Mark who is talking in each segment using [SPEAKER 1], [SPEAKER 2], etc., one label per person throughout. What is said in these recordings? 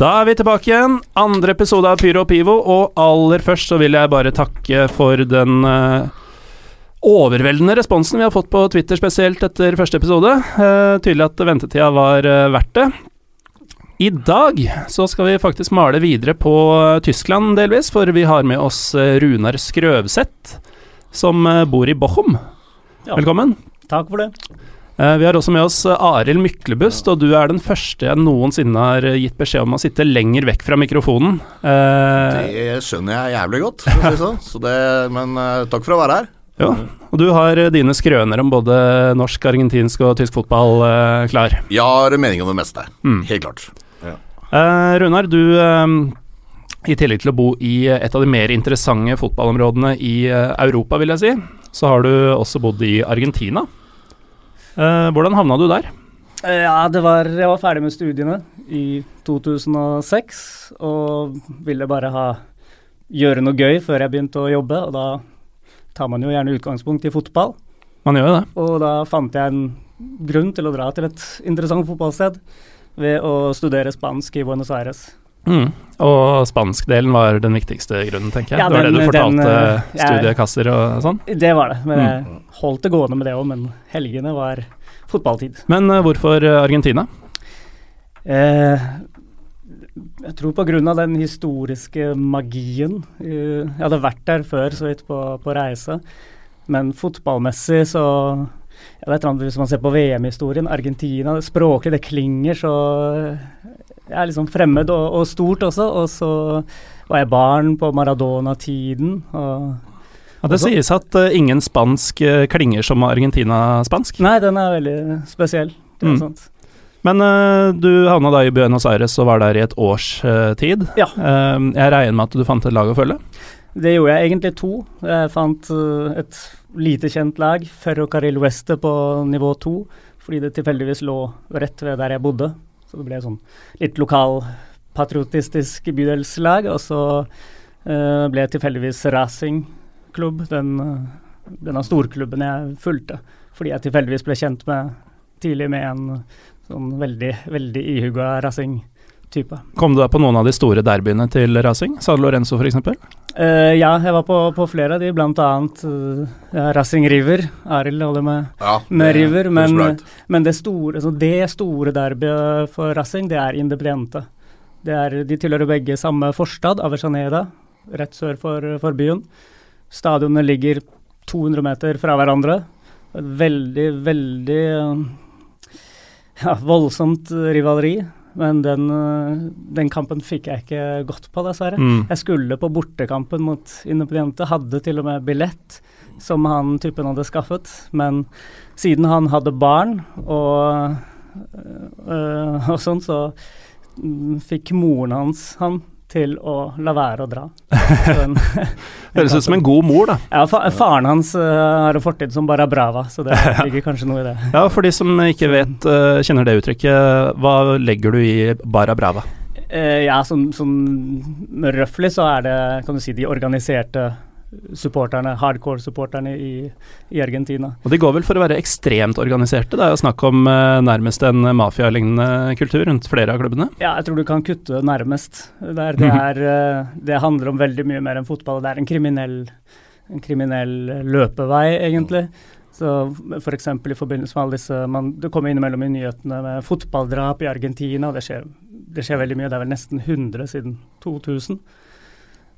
[SPEAKER 1] Da er vi tilbake igjen. Andre episode av Pyro og Pivo. Og aller først så vil jeg bare takke for den uh, overveldende responsen vi har fått på Twitter, spesielt etter første episode. Uh, tydelig at ventetida var uh, verdt det. I dag så skal vi faktisk male videre på Tyskland delvis, for vi har med oss Runar Skrøvseth, som bor i Bochum.
[SPEAKER 2] Ja.
[SPEAKER 1] Velkommen.
[SPEAKER 2] Takk for det.
[SPEAKER 1] Eh, Vi har også med oss eh, Arild Myklebust, og du er den første jeg noensinne har eh, gitt beskjed om å sitte lenger vekk fra mikrofonen.
[SPEAKER 3] Det skjønner jeg jævlig godt, for å si sånn. Så det, men takk for å være her.
[SPEAKER 1] jo. Og du har dine skrøner om både norsk, argentinsk og tysk fotball klar.
[SPEAKER 3] Jeg har mening om det meste.
[SPEAKER 1] Mm.
[SPEAKER 3] Helt klart.
[SPEAKER 1] Eh, Runar, du i tillegg til å bo i et av de mer interessante fotballområdene i Europa, vil jeg si, så har du også bodd i Argentina. Eh, hvordan havna du der?
[SPEAKER 2] Eh, Ja, det var, jeg var ferdig med studiene i 2006 og ville bare ha gjøre noe gøy før jeg begynte å jobbe, og da tar man jo gjerne utgangspunkt i fotball.
[SPEAKER 1] Man gjør jo det.
[SPEAKER 2] Og da fant jeg en grunn til å dra til et interessant fotballsted ved å studere spansk i Buenos Aires.
[SPEAKER 1] Mm. Og spanskdelen var den viktigste grunnen, tenker jeg.
[SPEAKER 2] Ja,
[SPEAKER 1] det var det du fortalte
[SPEAKER 2] den, uh,
[SPEAKER 1] studiekasser og sånn.
[SPEAKER 2] Det var det, men jeg holdt det gående med det òg, men helgene var fotballtid.
[SPEAKER 1] Men uh, hvorfor eh, Argentina?
[SPEAKER 2] Eh, jeg tror av den historiske magien. Uh, jeg hadde vært der før, så vidt, på, på reise. Men fotballmessig så ja, det er et eller annet Hvis man ser på VM-historien, Argentina Språklig, det klinger så er liksom fremmed og, og stort også. Og så var jeg barn på Maradona-tiden. og
[SPEAKER 1] Ja, det sies at uh, ingen spansk uh, klinger som Argentina-spansk.
[SPEAKER 2] Nei, den er veldig spesiell. Det er
[SPEAKER 1] Mm.
[SPEAKER 2] sant.
[SPEAKER 1] Men uh, du havna da i Buenos Aires og var der i et års tid.
[SPEAKER 2] Ja.
[SPEAKER 1] Jeg regner med at du fant et lag å følge?
[SPEAKER 2] Det gjorde jeg egentlig to. Jeg fant et lite kjent lag, Ferrocarril Weste, på nivå to, fordi det tilfeldigvis lå rett ved der jeg bodde. Så det ble sånn litt lokalpatriotistisk bydelslag. Og så uh, ble tilfeldigvis Racing klubb, den, den av storklubben jeg fulgte. Fordi jeg tilfeldigvis ble kjent med tidlig med en sånn veldig, veldig ihuga Racing-type.
[SPEAKER 1] Kom du da på noen av de store derbyene til Racing? San Lorenzo f.eks.?
[SPEAKER 2] Eh, ja, jeg var på, på flere av de, blant annet uh, Rassing River. Arild holder med,
[SPEAKER 3] Ja,
[SPEAKER 2] med River. Men, men det store, altså det store derbyet for Rassing, det er Independiente. Det er, de tilhører begge samme forstad, Avesaneda, rett sør for, for byen. Stadionene ligger 200 meter fra hverandre. Veldig, veldig uh, ja, voldsomt rivaleri. Men den, uh, den kampen fikk jeg ikke gått på, dessverre.
[SPEAKER 1] Mm.
[SPEAKER 2] Jeg skulle på bortekampen mot Independiente, hadde til og med billett som han typen hadde skaffet, men siden han hadde barn og, øh, og sånn, så fikk moren hans han til å la være å dra.
[SPEAKER 1] Høres ut som en god mor, da.
[SPEAKER 2] Ja, fa faren hans uh, har en fortid som Barra Brava, så det ligger kanskje noe i det.
[SPEAKER 1] Ja, For de som ikke vet, uh, kjenner det uttrykket, hva legger du i Bara Brava?
[SPEAKER 2] Uh, ja, sånn, sånn røftlig så er det, kan du si, de organiserte supporterne, hardcore-supporterne i, i Argentina.
[SPEAKER 1] Og de går vel for å være ekstremt organiserte? Det er jo snakk om eh, nærmest en mafialignende kultur rundt flere av klubbene.
[SPEAKER 2] Ja, jeg tror du kan kutte nærmest. Det, er, det, er, eh, det handler om veldig mye mer enn fotball. Det er en kriminell, en kriminell løpevei, egentlig. Så F.eks. For i forbindelse med alle disse man, Det kommer innimellom i nyhetene med fotballdrap i Argentina. Det skjer, det skjer veldig mye. Det er vel nesten 100 siden 2000.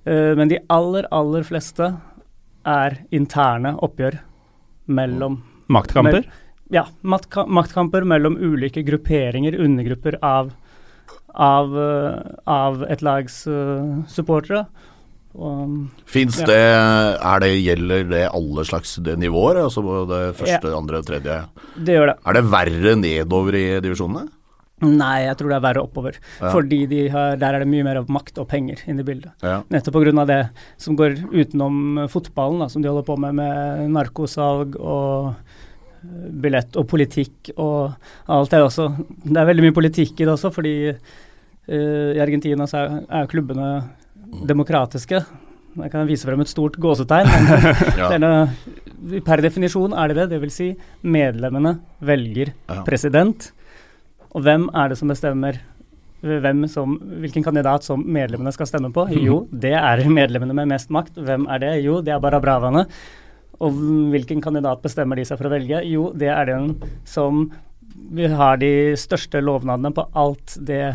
[SPEAKER 2] Eh, men de aller, aller fleste er interne oppgjør mellom
[SPEAKER 1] Maktkamper?
[SPEAKER 2] Mell- ja, maktka maktkamper mellom ulike grupperinger, undergrupper av, av, eh, av et lags uh, supportere.
[SPEAKER 3] Fins
[SPEAKER 2] ja.
[SPEAKER 3] det, er det, Gjelder det alle slags nivåer? Altså det første,
[SPEAKER 2] Ja.
[SPEAKER 3] andre, tredje?
[SPEAKER 2] Det gjør det.
[SPEAKER 3] Er det verre nedover i divisjonene?
[SPEAKER 2] Nei, jeg tror det er verre oppover.
[SPEAKER 3] Ja.
[SPEAKER 2] Fordi de har, der er det mye mer av makt og penger inne i bildet.
[SPEAKER 3] Ja.
[SPEAKER 2] Nettopp pga. det som går utenom fotballen, da, som de holder på med med narkosalg og eh, billett og politikk og alt det også. Det er veldig mye politikk i det også, fordi uh, i Argentina så er, er klubbene demokratiske. Jeg kan vise frem et stort gåsetegn. Men
[SPEAKER 3] Ja.
[SPEAKER 2] er per definisjon er det det. Det vil si medlemmene velger president. Og hvem er det som bestemmer hvem som, hvilken kandidat som medlemmene skal stemme på? Jo, det er medlemmene med mest makt. Hvem er det? Jo, det er bare bravaene. Og hvilken kandidat bestemmer de seg for å velge? Jo, det er den som vi har de største lovnadene på alt det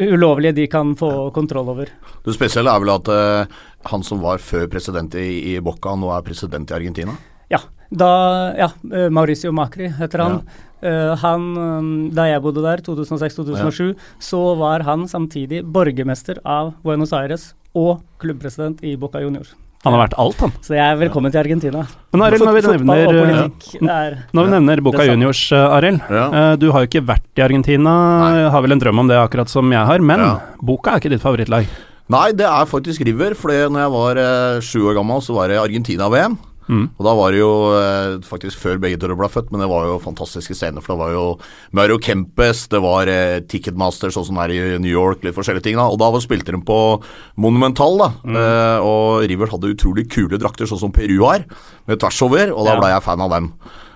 [SPEAKER 2] ulovlige de kan få kontroll over.
[SPEAKER 3] Det spesielle er vel at uh, han som var før president i, i Boca, nå er president i Argentina?
[SPEAKER 2] Ja, da, ja eh, Mauricio Macri heter han. Eh, han, eh, da jeg bodde der, 2006-2007, så var han samtidig borgermester av Buenos Aires og klubbpresident i Boca Junior.
[SPEAKER 1] Han har vært alt, han.
[SPEAKER 2] Så jeg er velkommen til Argentina.
[SPEAKER 1] Men Arild, når vi nevner eh,
[SPEAKER 2] er
[SPEAKER 1] Når vi nevner Boca. Juniors, eh, Arild.
[SPEAKER 3] Ja.
[SPEAKER 1] Du har jo ikke vært i Argentina,
[SPEAKER 3] Nei.
[SPEAKER 1] har vel en drøm om det akkurat som jeg har, men
[SPEAKER 3] Ja.
[SPEAKER 1] Boca er ikke ditt favorittlag.
[SPEAKER 3] Nei, det er faktisk River. For når jeg var sju år gammel, så var det Argentina-VM.
[SPEAKER 1] Mm.
[SPEAKER 3] Og da var det jo eh, faktisk før begge dere ble født, men det var jo fantastiske scener. For det var jo Mario Kempes, det var eh, Ticketmaster, sånn som er i New York, litt forskjellige ting. da Og da var- spilte de på Monumental, da. Eh, og River hadde utrolig kule drakter, sånn som Peru har, med tvers over, og da
[SPEAKER 2] Ja.
[SPEAKER 3] ble jeg fan av dem.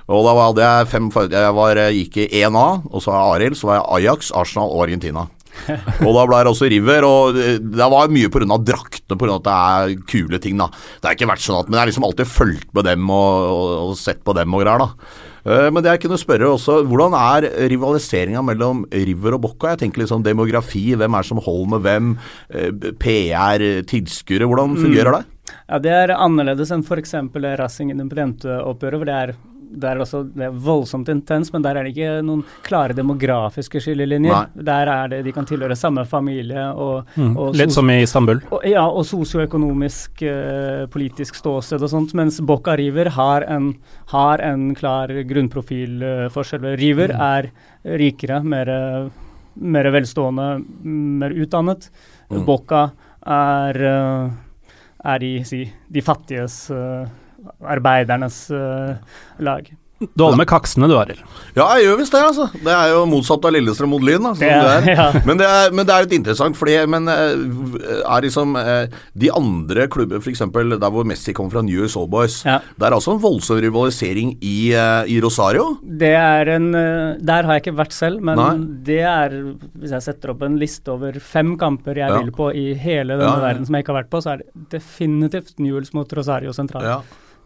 [SPEAKER 3] Og da hadde jeg fem Jeg var, gikk i 1A, og så var jeg Arild, så var jeg Ajax, Arsenal og Argentina. og da ble det også River, og det var mye pga. draktene, pga. at det er kule ting, da. Det har ikke vært sånn at Men jeg har liksom alltid fulgt med dem og, og, og sett på dem og greier, da. Eh, Men det jeg kunne spørre også, hvordan er rivaliseringa mellom River og Bocca? Jeg tenker liksom demografi, hvem er som holder med hvem? eh, PR, tilskuere, hvordan fungerer det?
[SPEAKER 2] Ja, Det er annerledes enn f.eks. Racing Independente-oppgjøret, hvor det er, det er også det er voldsomt intens, men der er det ikke noen klare demografiske skillelinjer. Der er det, De kan tilhøre samme familie og, og
[SPEAKER 1] Litt som i Istanbul.
[SPEAKER 2] og, ja, og sosioøkonomisk eh, politisk ståsted og sånt, mens Bokka River har en, har en klar grunnprofilforskjell. River er rikere, mer, mer velstående, mer utdannet.
[SPEAKER 3] Mm.
[SPEAKER 2] Boca er, eh, er i si, de fattiges, eh, arbeidernes uh, lag.
[SPEAKER 1] Du holder med kaksene du, Arild.
[SPEAKER 3] Ja, jeg gjør visst det, altså. Det er jo motsatt av Lillestrøm mot Lyn. Altså,
[SPEAKER 2] Det
[SPEAKER 3] det
[SPEAKER 2] ja.
[SPEAKER 3] Men, det er, men det er litt interessant, fordi men, eh, er liksom eh, De andre klubber, f.eks. der hvor Messi kommer fra, New Year's Old Boys,
[SPEAKER 2] Ja.
[SPEAKER 3] det er altså en voldsom rivalisering i, i Rosario.
[SPEAKER 2] Det er en Der har jeg ikke vært selv, men
[SPEAKER 3] Nei.
[SPEAKER 2] det er Hvis jeg setter opp en liste over fem kamper jeg
[SPEAKER 3] Ja.
[SPEAKER 2] vil på i hele denne verden som jeg ikke har vært på, så er det definitivt Newells mot Rosario sentral.
[SPEAKER 3] Ja.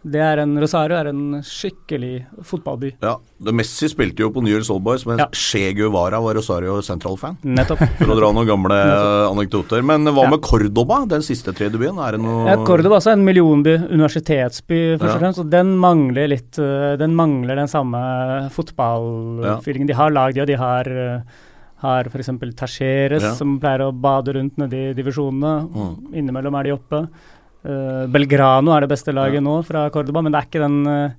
[SPEAKER 2] Det er en, Rosario er en skikkelig fotballby.
[SPEAKER 3] ja. Messi spilte jo på New Year's Old Boys, men
[SPEAKER 2] Ja.
[SPEAKER 3] Che Guevara var Rosario Central-fan.
[SPEAKER 2] Nettopp.
[SPEAKER 3] For å dra noen gamle eh, anekdoter. Men hva
[SPEAKER 2] Ja.
[SPEAKER 3] med Cordoba, den siste tredje byen? Er det noe
[SPEAKER 2] Ja, Cordoba er en millionby, universitetsby, først og fremst. Og den mangler litt eh, Den mangler den samme fotballfeelingen. De har lag, de, og de har uh, har f.eks. Tacheres,
[SPEAKER 3] Ja.
[SPEAKER 2] som pleier å bade rundt nede i divisjonene.
[SPEAKER 3] Mm.
[SPEAKER 2] Innimellom er de oppe. Eh, Belgrano er det beste laget
[SPEAKER 3] Ja.
[SPEAKER 2] nå fra Cordoba, men det er ikke den eh,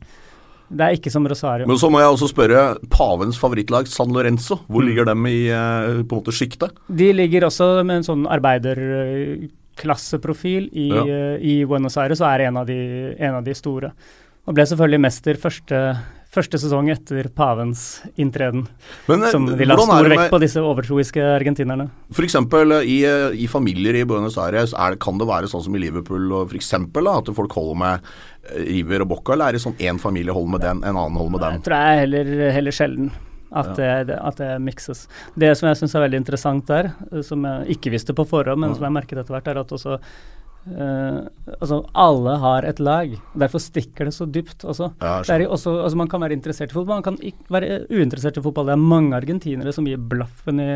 [SPEAKER 2] Det er ikke som Rosario.
[SPEAKER 3] Men så må jeg også spørre pavens favorittlag, San Lorenzo.
[SPEAKER 2] Mm.
[SPEAKER 3] Hvor ligger dem i eh, på en måte sjiktet?
[SPEAKER 2] De ligger også med en sånn arbeiderklasseprofil i,
[SPEAKER 3] Ja.
[SPEAKER 2] i Buenos Aires og er en av de, en av de store. Og ble selvfølgelig mester første, første sesong etter pavens inntreden,
[SPEAKER 3] Men eh,
[SPEAKER 2] som
[SPEAKER 3] vil er
[SPEAKER 2] stor vekt på disse overtroiske argentinerne.
[SPEAKER 3] F.eks. I, eh, i familier i Buenos Aires er, det- kan det være sånn som i Liverpool og for eksempel, da, at folk holder med eh, River og Bocca, eller er det sånn én familie holder med den, en annen holder med
[SPEAKER 2] Jeg
[SPEAKER 3] den?
[SPEAKER 2] tror jeg er heller, heller sjelden at, det, det- at det mikses. Det som jeg syns er veldig interessant der, eh, som jeg ikke visste på forhånd, men som jeg merket etter hvert, er at også eh, altså alle har et lag. Derfor stikker det så dypt også.
[SPEAKER 3] Ja,
[SPEAKER 2] er også, altså man kan være interessert i fotball, man kan ikke være uinteressert i fotball. Det er mange argentinere som gir blaffen i,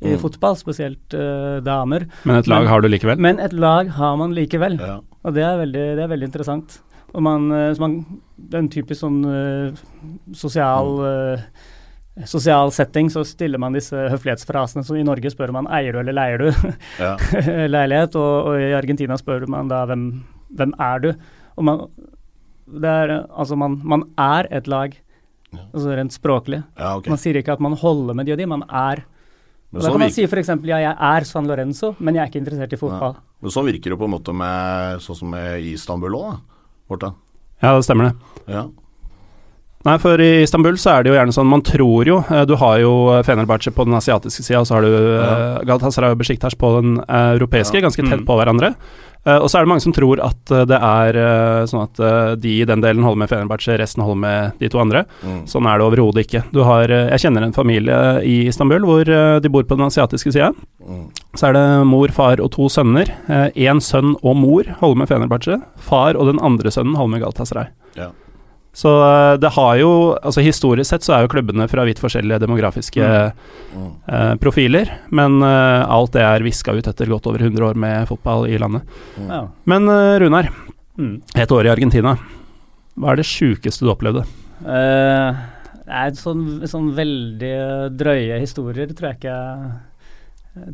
[SPEAKER 2] i
[SPEAKER 3] Mm.
[SPEAKER 2] fotball, spesielt uh, damer.
[SPEAKER 1] Men et lag
[SPEAKER 2] Men-
[SPEAKER 1] har du likevel.
[SPEAKER 2] Men et lag har man likevel,
[SPEAKER 3] Ja.
[SPEAKER 2] og det er veldig, det er veldig interessant. Og man, eh, så man Det er en typisk sånn uh, sosial eh, Sosial setting, så stiller man disse høflighetsfrasene. Så i Norge spør man eier du eller leier du
[SPEAKER 3] Ja.
[SPEAKER 2] leilighet, og, og i Argentina spør man da hvem, hvem er du? Og man, det er, altså man, man er et lag, altså rent språklig.
[SPEAKER 3] Ja, okay.
[SPEAKER 2] Man sier ikke at man holder med de og de, man er.
[SPEAKER 3] Men
[SPEAKER 2] da
[SPEAKER 3] sånn,
[SPEAKER 2] kan man
[SPEAKER 3] virker,
[SPEAKER 2] si f.eks. ja, jeg er San Lorenzo, men jeg er ikke interessert i fotball.
[SPEAKER 3] men sånn virker det på en måte med sånn som med Istanbul òg. Morten.
[SPEAKER 1] Ja, det stemmer det.
[SPEAKER 3] Ja.
[SPEAKER 1] Nei, for i Istanbul så er det jo gjerne sånn Man tror jo eh, Du har jo Fenerbahçe på den asiatiske sida, og så har du ja. Galatasaray og Besjiktas på den europeiske,
[SPEAKER 3] Ja.
[SPEAKER 1] ganske tett
[SPEAKER 2] Mm.
[SPEAKER 1] på hverandre. Eh, og så er det mange som tror at eh, det er eh, sånn at eh, de i den delen holder med Fenerbahçe, resten holder med de to andre.
[SPEAKER 3] Mm.
[SPEAKER 1] Sånn er det overhodet ikke. Du har eh, Jeg kjenner en familie i Istanbul hvor eh, de bor på den asiatiske sida.
[SPEAKER 3] Mm.
[SPEAKER 1] Så er det mor, far og to sønner. Én sønn og mor holder med Fenerbahçe. Far og den andre sønnen holder med Galatasaray.
[SPEAKER 3] Ja.
[SPEAKER 1] Så eh, det har jo Altså historisk sett så er jo klubbene fra vidt forskjellige demografiske
[SPEAKER 3] Mm.
[SPEAKER 1] eh, profiler, men eh, alt det er viska ut etter godt over 100 år med fotball i landet.
[SPEAKER 2] Ja.
[SPEAKER 1] Men eh, Runar,
[SPEAKER 2] Mm.
[SPEAKER 1] et år i Argentina. Hva er det sjukeste du opplevde?
[SPEAKER 2] Uh, det er sånn, sånn veldig drøye historier, tror jeg ikke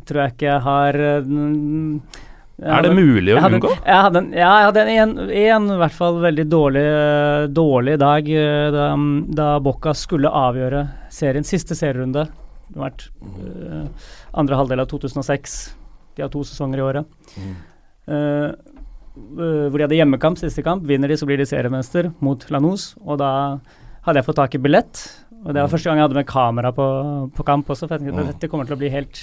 [SPEAKER 2] Tror jeg ikke jeg har eh, mm, jeg
[SPEAKER 1] Er det mulig å unngå?
[SPEAKER 2] Jeg hadde en, ja, jeg hadde en, en, i hvert fall veldig dårlig, dårlig dag eh, da, da Bocca skulle avgjøre serien, siste serierunde. Det har vært uh, andre halvdel av 2006. De har to sesonger i året. Eh, uh, hvor de hadde hjemmekamp, siste kamp. Vinner de, så blir de seriemester mot Lanús. Og da hadde jeg fått tak i billett. Og det var første gang jeg hadde med kamera på, på kamp også, for jeg tenkte at dette kommer til å bli helt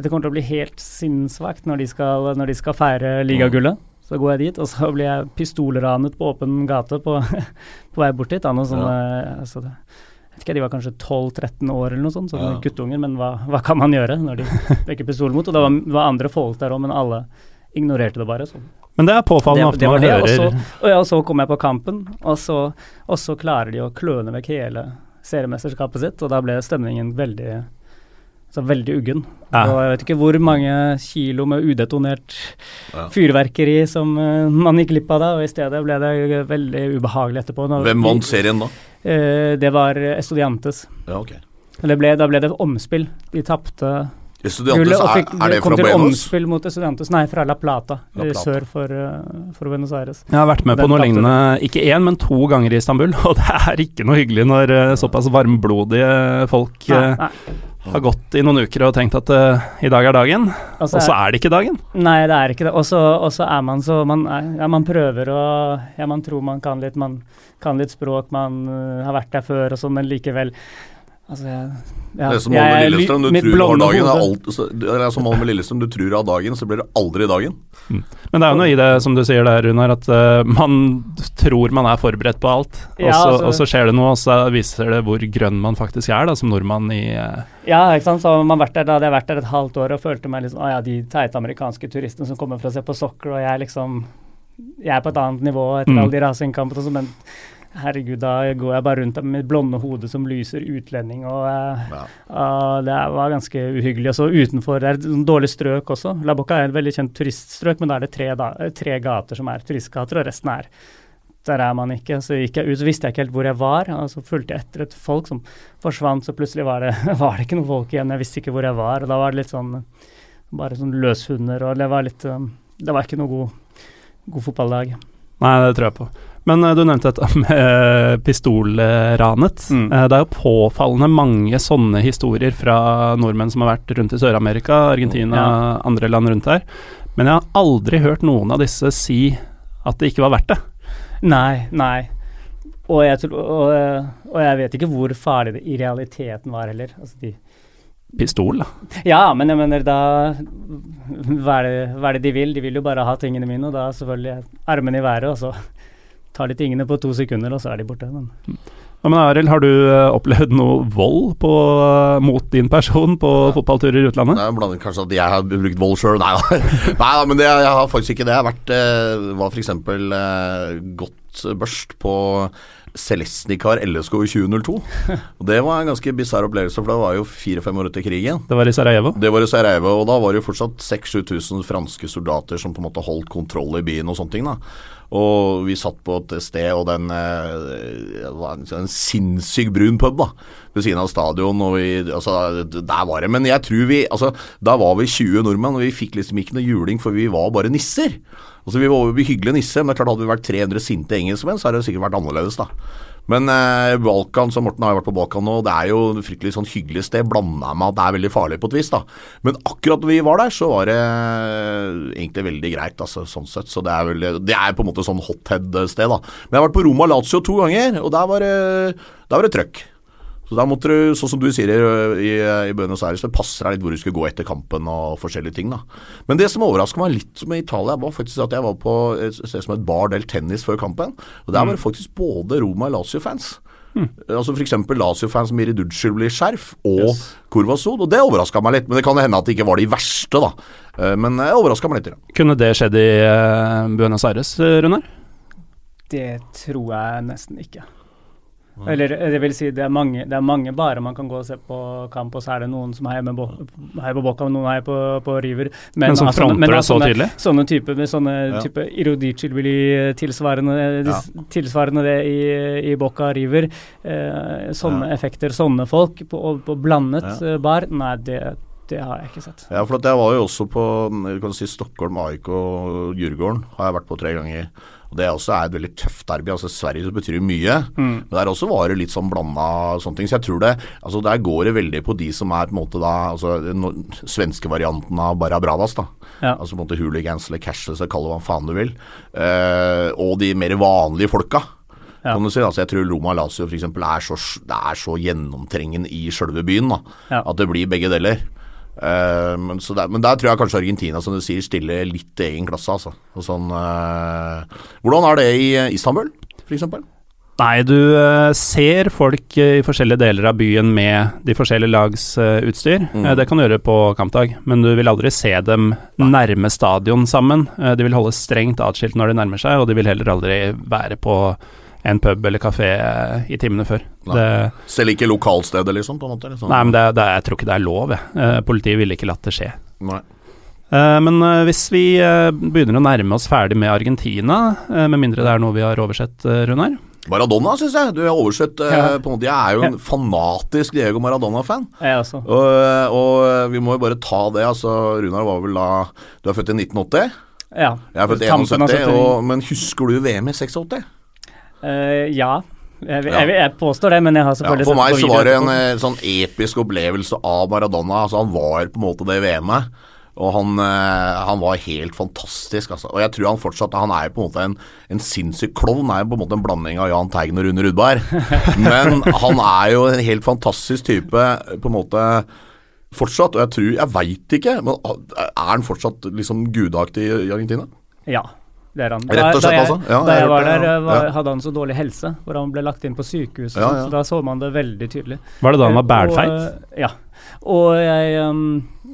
[SPEAKER 2] dette kommer til å bli helt sinnssvakt når, de skal- når de skal feire ligagullet. Så går jeg dit, og så blir jeg pistolranet på åpen gate på, på vei bort dit. av noen sånne, altså, det- jeg vet ikke, De var kanskje 12-13 år eller noe sånt, sånne
[SPEAKER 3] Ja.
[SPEAKER 2] guttunger, men hva, hva kan man gjøre når de peker pistol mot? Og det var, var andre folk der òg, men alle ignorerte det bare. Sånn.
[SPEAKER 1] Men det er påfallende ofte man
[SPEAKER 2] hører og så, og, ja, og så kom jeg på kampen, og så, og så klarer de å kløne vekk hele seriemesterskapet sitt, og da ble stemningen veldig så veldig uggen.
[SPEAKER 1] Ja.
[SPEAKER 2] Og jeg vet ikke hvor mange kilo med udetonert
[SPEAKER 3] Ja.
[SPEAKER 2] fyrverkeri som eh, man gikk glipp av da, og i stedet ble det veldig ubehagelig etterpå. Når
[SPEAKER 3] Hvem vant serien da?
[SPEAKER 2] Eh, det var Estudiantes.
[SPEAKER 3] Ja, okay.
[SPEAKER 2] Eller ble, da ble det omspill. De tapte
[SPEAKER 3] Estudiantes, er,
[SPEAKER 2] fikk,
[SPEAKER 3] er det
[SPEAKER 2] kom
[SPEAKER 3] fra
[SPEAKER 2] til
[SPEAKER 3] Buenos?
[SPEAKER 2] omspill mot Estudiantes. Nei, fra La Plata,
[SPEAKER 3] La
[SPEAKER 2] eh,
[SPEAKER 3] Plata.
[SPEAKER 2] sør for, eh, for Buenos Aires.
[SPEAKER 1] Jeg har vært med på
[SPEAKER 2] Den
[SPEAKER 1] noe lignende, ikke én, men to ganger i Istanbul, og det er ikke noe hyggelig når eh, såpass varmblodige folk
[SPEAKER 2] Nei, nei.
[SPEAKER 1] har gått i noen uker og tenkt at uh, i dag er dagen, og så er det ikke dagen.
[SPEAKER 2] Nei, det er ikke det. Og så er man så man, er, ja, man prøver å Ja, man tror man kan litt, man kan litt språk, man uh, har vært der før og sånn, men likevel Altså, jeg, ja,
[SPEAKER 3] Det er som Malmö
[SPEAKER 2] jeg-
[SPEAKER 3] Lillestrøm, du tror har dagen, er alt, så, det er som Malmö Lillestrøm, du tror har dagen, så blir det aldri dagen.
[SPEAKER 1] Men det er jo noe i det, som du sier der, Runar, at uh, man tror man er forberedt på alt, og,
[SPEAKER 2] Ja,
[SPEAKER 1] så,
[SPEAKER 2] altså-
[SPEAKER 1] og så skjer det noe, og så viser det hvor grønn man faktisk er da, som nordmann i uh,
[SPEAKER 2] Ja, ikke sant. Så man vært der, da hadde jeg vært der et halvt år og følte meg liksom Å ja, de teite amerikanske turistene som kommer for å se på soccer, og jeg er liksom Jeg er på et annet nivå etter
[SPEAKER 1] Mm.
[SPEAKER 2] alle de rasingkampene. og sånn, men herregud, da går jeg bare rundt med mitt blonde hode som lyser utlending, og eh,
[SPEAKER 3] Ja.
[SPEAKER 2] ah, det var ganske uhyggelig. Og så utenfor, det er et sånn dårlig strøk også. La Boca er et veldig kjent turiststrøk, men da er det tre, da, eh, tre gater som er turistgater, og resten er der er man ikke. Så gikk jeg ut, så visste jeg ikke helt hvor jeg var. Og så fulgte jeg etter et folk som forsvant, så plutselig var det, var det ikke noen folk igjen. Jeg visste ikke hvor jeg var. Og da var det litt sånn bare sånn løshunder, og det var litt um, Det var ikke noe god, god fotballdag.
[SPEAKER 1] Nei, det tror jeg på. Men eh, du nevnte dette med pistolranet.
[SPEAKER 2] Mm.
[SPEAKER 1] Eh, det er jo påfallende mange sånne historier fra nordmenn som har vært rundt i Sør-Amerika, Argentina,
[SPEAKER 2] Ja.
[SPEAKER 1] andre land rundt her. Men jeg har aldri hørt noen av disse si at det ikke var verdt det.
[SPEAKER 2] Nei, nei. Og jeg, tror, og, og jeg vet ikke hvor farlig det i realiteten var heller. Altså de,
[SPEAKER 1] Pistol, da.
[SPEAKER 2] ja, men jeg mener da hva er, det, hva er det de vil? De vil jo bare ha tingene mine, og da selvfølgelig armene i været, og så tar de tingene på to sekunder, og så er de borte. Men
[SPEAKER 1] Ja, men Arild, har du eh, opplevd noe vold på, mot din person på fotballturer i utlandet?
[SPEAKER 3] Nei, blant annet kanskje at jeg har brukt vold sjøl. Nei da, Nei da, men det, jeg har faktisk ikke det. Jeg har vært, eh, var f.eks. Eh, godt børst på Celestnikar LSK i 2002. Og Det var en ganske bisarr opplevelse, for det var jo fire-fem år etter krigen.
[SPEAKER 1] Det var i Sarajevo.
[SPEAKER 3] Det var i Sarajevo, og da var det jo fortsatt 6000-7000 franske soldater som på en måte holdt kontroll i byen og sånne ting. da Og vi satt på et sted, og den eh, var en, sinnssyk brun pub da ved siden av stadion. Og vi, altså, der var det Men jeg tror vi altså, Da var vi 20 nordmenn, og vi fikk liksom ikke noe juling, for vi var bare nisser. Altså, vi var jo hyggelige nisser, men klart hadde vi vært 300 sinte engelskmenn, så hadde det sikkert vært annerledes, da. Men eh, Balkan, så Morten har vært på Balkan nå, det er jo et fryktelig sånn hyggelig sted. Blanda med at det er veldig farlig på et vis, da. Men akkurat da vi var der, så var det egentlig veldig greit, altså, sånn sett. Så det er, vel, det er på en måte sånn hothead-sted, da. Men jeg har vært på Roma Lazio to ganger, og der var det, var det trøkk. Så da måtte du, sånn som du sier i, i Buenos Aires, det passer deg litt hvor du skulle gå etter kampen og forskjellige ting, da. Men det som overraska meg litt med Italia, var faktisk at jeg var på et sted som het Bar del Tennis før kampen. Og der var det faktisk både Roma og Lazio-fans. Mm. Altså F.eks. Lazio-fans Miri som blir skjerf, og yes. Kurvasod. Og det overraska meg litt, men det kan hende at det ikke var de verste, da. Eh, men det overraska meg litt.
[SPEAKER 1] Kunne det skjedd i Buenos Aires, Runar?
[SPEAKER 2] Det tror jeg nesten ikke. Eller det vil si, det er, mange, det er mange barer man kan gå og se på kamp, og så er det noen som heier, heier på Boca og noen heier på, på River.
[SPEAKER 1] Men, men som altså, fronter det så tydelig?
[SPEAKER 2] Sånne typer med sånne ja. type Irodicil-tilsvarende ja. tilsvarende det i, i Boca River. Eh, sånne ja. effekter, sånne folk på, på blandet ja. Eh, bar, nei, det det har jeg ikke sett.
[SPEAKER 3] Ja, for jeg var jo også på kan si, Stockholm, AIK og Djurgården har jeg vært på tre ganger. Og Det også er et veldig tøft derby. altså Sverige så betyr jo mye. Mm. Men der også var det litt sånn blanda sånne ting. Så jeg tror det altså Der går det veldig på de som er på en måte da altså no, svenske varianten av Barra Bradas. da ja. Altså på en måte hooligans eller cashless, kall det hva faen du vil. Uh, og de mer vanlige folka. Ja. Kan du si, altså jeg tror Roma Lazio f.eks. Er, så, det er så gjennomtrengende i sjølve byen da, ja. at det blir begge deler. Uh, men, der, men, der tror jeg kanskje Argentina som du sier stiller litt egen klasse. Altså. Sånn, uh, hvordan er det i Istanbul, f.eks.?
[SPEAKER 1] Nei, du uh, ser folk i forskjellige deler av byen med de forskjellige lags utstyr. Mm. det kan du gjøre på kampdag, men du vil aldri se dem nærme stadion sammen. de vil holde strengt atskilt når de nærmer seg, og de vil heller aldri være på en pub eller kafé i timene før.
[SPEAKER 3] Det, Selv ikke lokalstedet, liksom? på en måte? Liksom.
[SPEAKER 1] Nei, men det, det, jeg tror ikke det er lov. Jeg. Eh, politiet ville ikke latt det skje.
[SPEAKER 3] Nei.
[SPEAKER 1] Uh, men hvis vi begynner å nærme oss ferdig med Argentina, med mindre det er noe vi har oversett, Runar?
[SPEAKER 3] Maradona, syns jeg. Du har oversett ja. på en måte. Jeg er jo en ja. fanatisk Diego Maradona-fan.
[SPEAKER 2] Og,
[SPEAKER 3] og, vi må jo bare ta det. altså Runar var vel da Du er født i 1980?
[SPEAKER 2] Ja.
[SPEAKER 3] Jeg er født i 71, og, men husker du VM i 86?
[SPEAKER 2] Uh, ja. Jeg, jeg, jeg, påstår det, men jeg har selvfølgelig
[SPEAKER 3] ja, For meg så var det en eh, sånn episk opplevelse av Maradona. Altså Han var på en måte det VM-et. Og han, eh, han, var helt fantastisk. Altså. Og jeg tror han fortsatt Han er jo på en måte en, en sinnssyk klovn. Er jo på en måte en blanding av Jahn Teigen og Rune Rudberg. Men han er jo en helt fantastisk type, på en måte fortsatt. Og jeg tror Jeg veit ikke, men er han fortsatt liksom gudaktig i Argentina?
[SPEAKER 2] Ja, det er han.
[SPEAKER 3] Rett og slett, altså?
[SPEAKER 2] Ja, da jeg, var der, var, hadde han så dårlig helse, hvor han ble lagt inn på sykehus. Ja, ja. Så da så man det veldig tydelig.
[SPEAKER 1] Var det da han var bælfeit?
[SPEAKER 2] Ja. Og jeg um,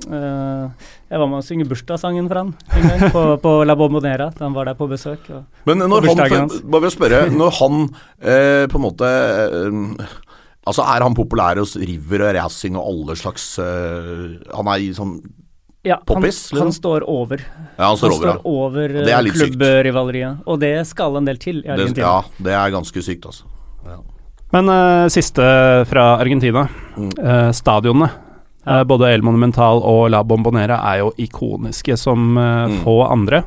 [SPEAKER 2] uh, Jeg var med å synge bursdagssangen for han en gang, på, på La Bombonera da han var der på besøk.
[SPEAKER 3] Men når han, bare spørre, når han eh, på en måte eh, Altså Er han populær hos River og Racing og alle slags uh, Han er i sånn
[SPEAKER 2] ja, Poppis, han, han, står over.
[SPEAKER 3] Ja, han står
[SPEAKER 2] han
[SPEAKER 3] over,
[SPEAKER 2] står over ja. klubbrivaleriet, og det skal en del til i Argentina.
[SPEAKER 3] Det, ja, det er ganske sykt, altså. Ja.
[SPEAKER 1] Men uh, siste fra Argentina. Mm. Uh, stadionene. Uh, både El Monumental og La Bombonera er jo ikoniske som mm. få andre.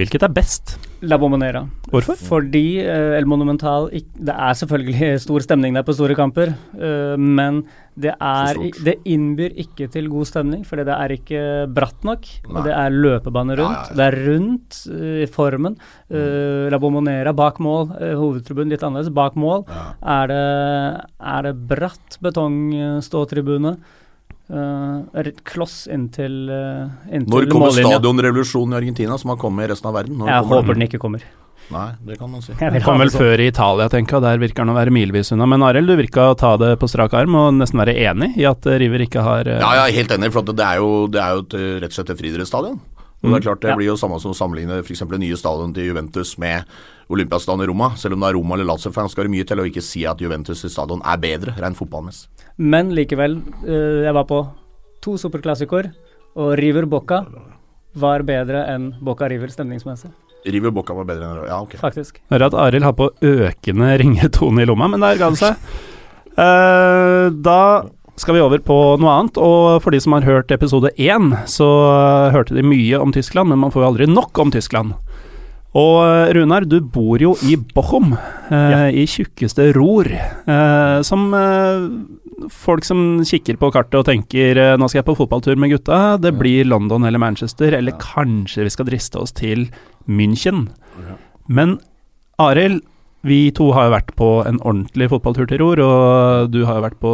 [SPEAKER 1] Hvilket er best?
[SPEAKER 2] La Bombonera.
[SPEAKER 1] Hvorfor?
[SPEAKER 2] Fordi uh, El Monumental Det er selvfølgelig stor stemning der på store kamper, uh, men det, er, det innbyr ikke til god stemning, fordi det er ikke bratt nok. og Det er løpebane rundt. Ja. Det er rundt uh, i formen. Mm. La Bombonera bak mål, hovedtribunen litt annerledes. Bak mål er det, er det bratt betongståtribune. Uh, et kloss inntil, uh, inntil
[SPEAKER 3] Når kommer stadionrevolusjonen i Argentina, som har kommet i resten av verden?
[SPEAKER 2] Når jeg håper den ikke kommer.
[SPEAKER 3] Nei, det kan man si.
[SPEAKER 1] Den kom vel før i Italia, tenker jeg. Der virker den å være milevis unna. Men Arild, du virka å ta det på strak arm og nesten være enig i at River ikke har uh...
[SPEAKER 3] Ja, jeg er helt enig, for det er jo, det er jo et, rett og slett et friidrettsstadion. Og Det er mm. klart det ja. blir jo samme som å sammenligne f.eks. det nye stadion til Juventus med Olympiastadion i Roma. Selv om det er Roma eller Lazio-fan, skal det mye til å ikke si at Juventus' stadion er bedre, rent fotballmessig.
[SPEAKER 2] Men likevel, uh, jeg var på to superklassikor, og River Bocca var bedre enn Bocca River stemningsmessig.
[SPEAKER 3] River Bocca var bedre enn Ja, ok.
[SPEAKER 2] faktisk.
[SPEAKER 1] Hører at Arild har på økende ringetone i lomma, men der ga det seg. Uh, da skal vi over på noe annet, og for de som har hørt episode én, så hørte de mye om Tyskland, men man får jo aldri nok om Tyskland. Og eh, Runar, du bor jo i Bochum, eh, i tjukkeste Ror, eh, som eh, folk som kikker på kartet og tenker eh, nå skal jeg på fotballtur med gutta, det blir London eller Manchester, eller kanskje vi skal driste oss til München. Men Arild, vi to har jo vært på en ordentlig fotballtur til Ror, og du har jo vært på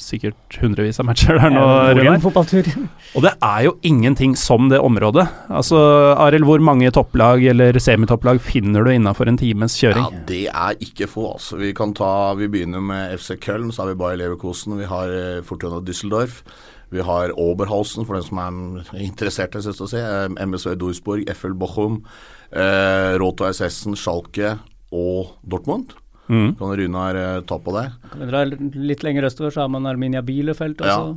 [SPEAKER 1] sikkert hundrevis av matcher der nå, Runar.
[SPEAKER 2] fotballtur.
[SPEAKER 1] Og det er jo ingenting som det området. Altså, Arild, hvor mange topplag eller semitopplag finner du innafor en times kjøring?
[SPEAKER 3] Ja, det er ikke få, altså. Vi kan ta Vi begynner med FC Köln, så har vi Bayer Leverkosen, vi har eh, Fortuna Düsseldorf. Vi har Oberhausen, for den som er interessert, jeg synes å si. eh, MSV Duisburg, FL Bochum, eh, Roto Essessen, Schalke og Dortmund.
[SPEAKER 1] Mm.
[SPEAKER 3] Kan Runar her ta på det?
[SPEAKER 2] Kan vi dra litt lenger østover, så har man Arminia Bielefeld også.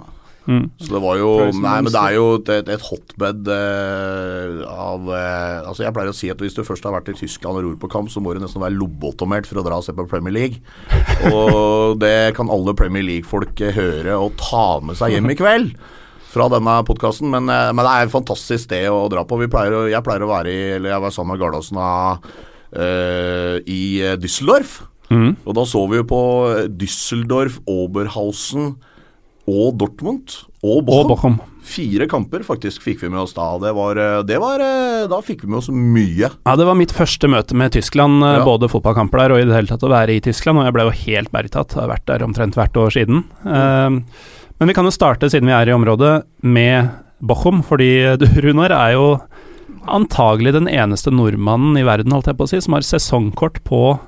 [SPEAKER 1] Mm.
[SPEAKER 3] Så det var jo Nei, men det er jo et, et, hotbed eh, av eh, Altså, jeg pleier å si at hvis du først har vært i Tyskland og ror på kamp, så må du nesten være lobotomert for å dra og se på Premier League. Og det kan alle Premier League-folk eh, høre og ta med seg hjem i kveld. Fra denne podkasten, men, eh, men det er et fantastisk sted å dra på. Vi pleier å, jeg pleier å være i Eller jeg var sammen med Gardasen eh, i eh, Düsseldorf.
[SPEAKER 1] Mm.
[SPEAKER 3] Og da så vi jo på Düsseldorf, Oberhausen og Dortmund og Bochum. Fire kamper faktisk fikk vi med oss da. Det var, eh, det var eh, Da fikk vi med oss mye.
[SPEAKER 1] Ja, det var mitt første møte med Tyskland, eh,
[SPEAKER 3] Ja.
[SPEAKER 1] både fotballkamper der og i det hele tatt å være i Tyskland, og jeg ble jo helt bergtatt. Har vært der omtrent hvert år siden. Eh, men vi kan jo starte, siden vi er i området, med Bochum, fordi du, Runar, er jo antagelig den eneste nordmannen i verden, holdt jeg på å si, som har sesongkort på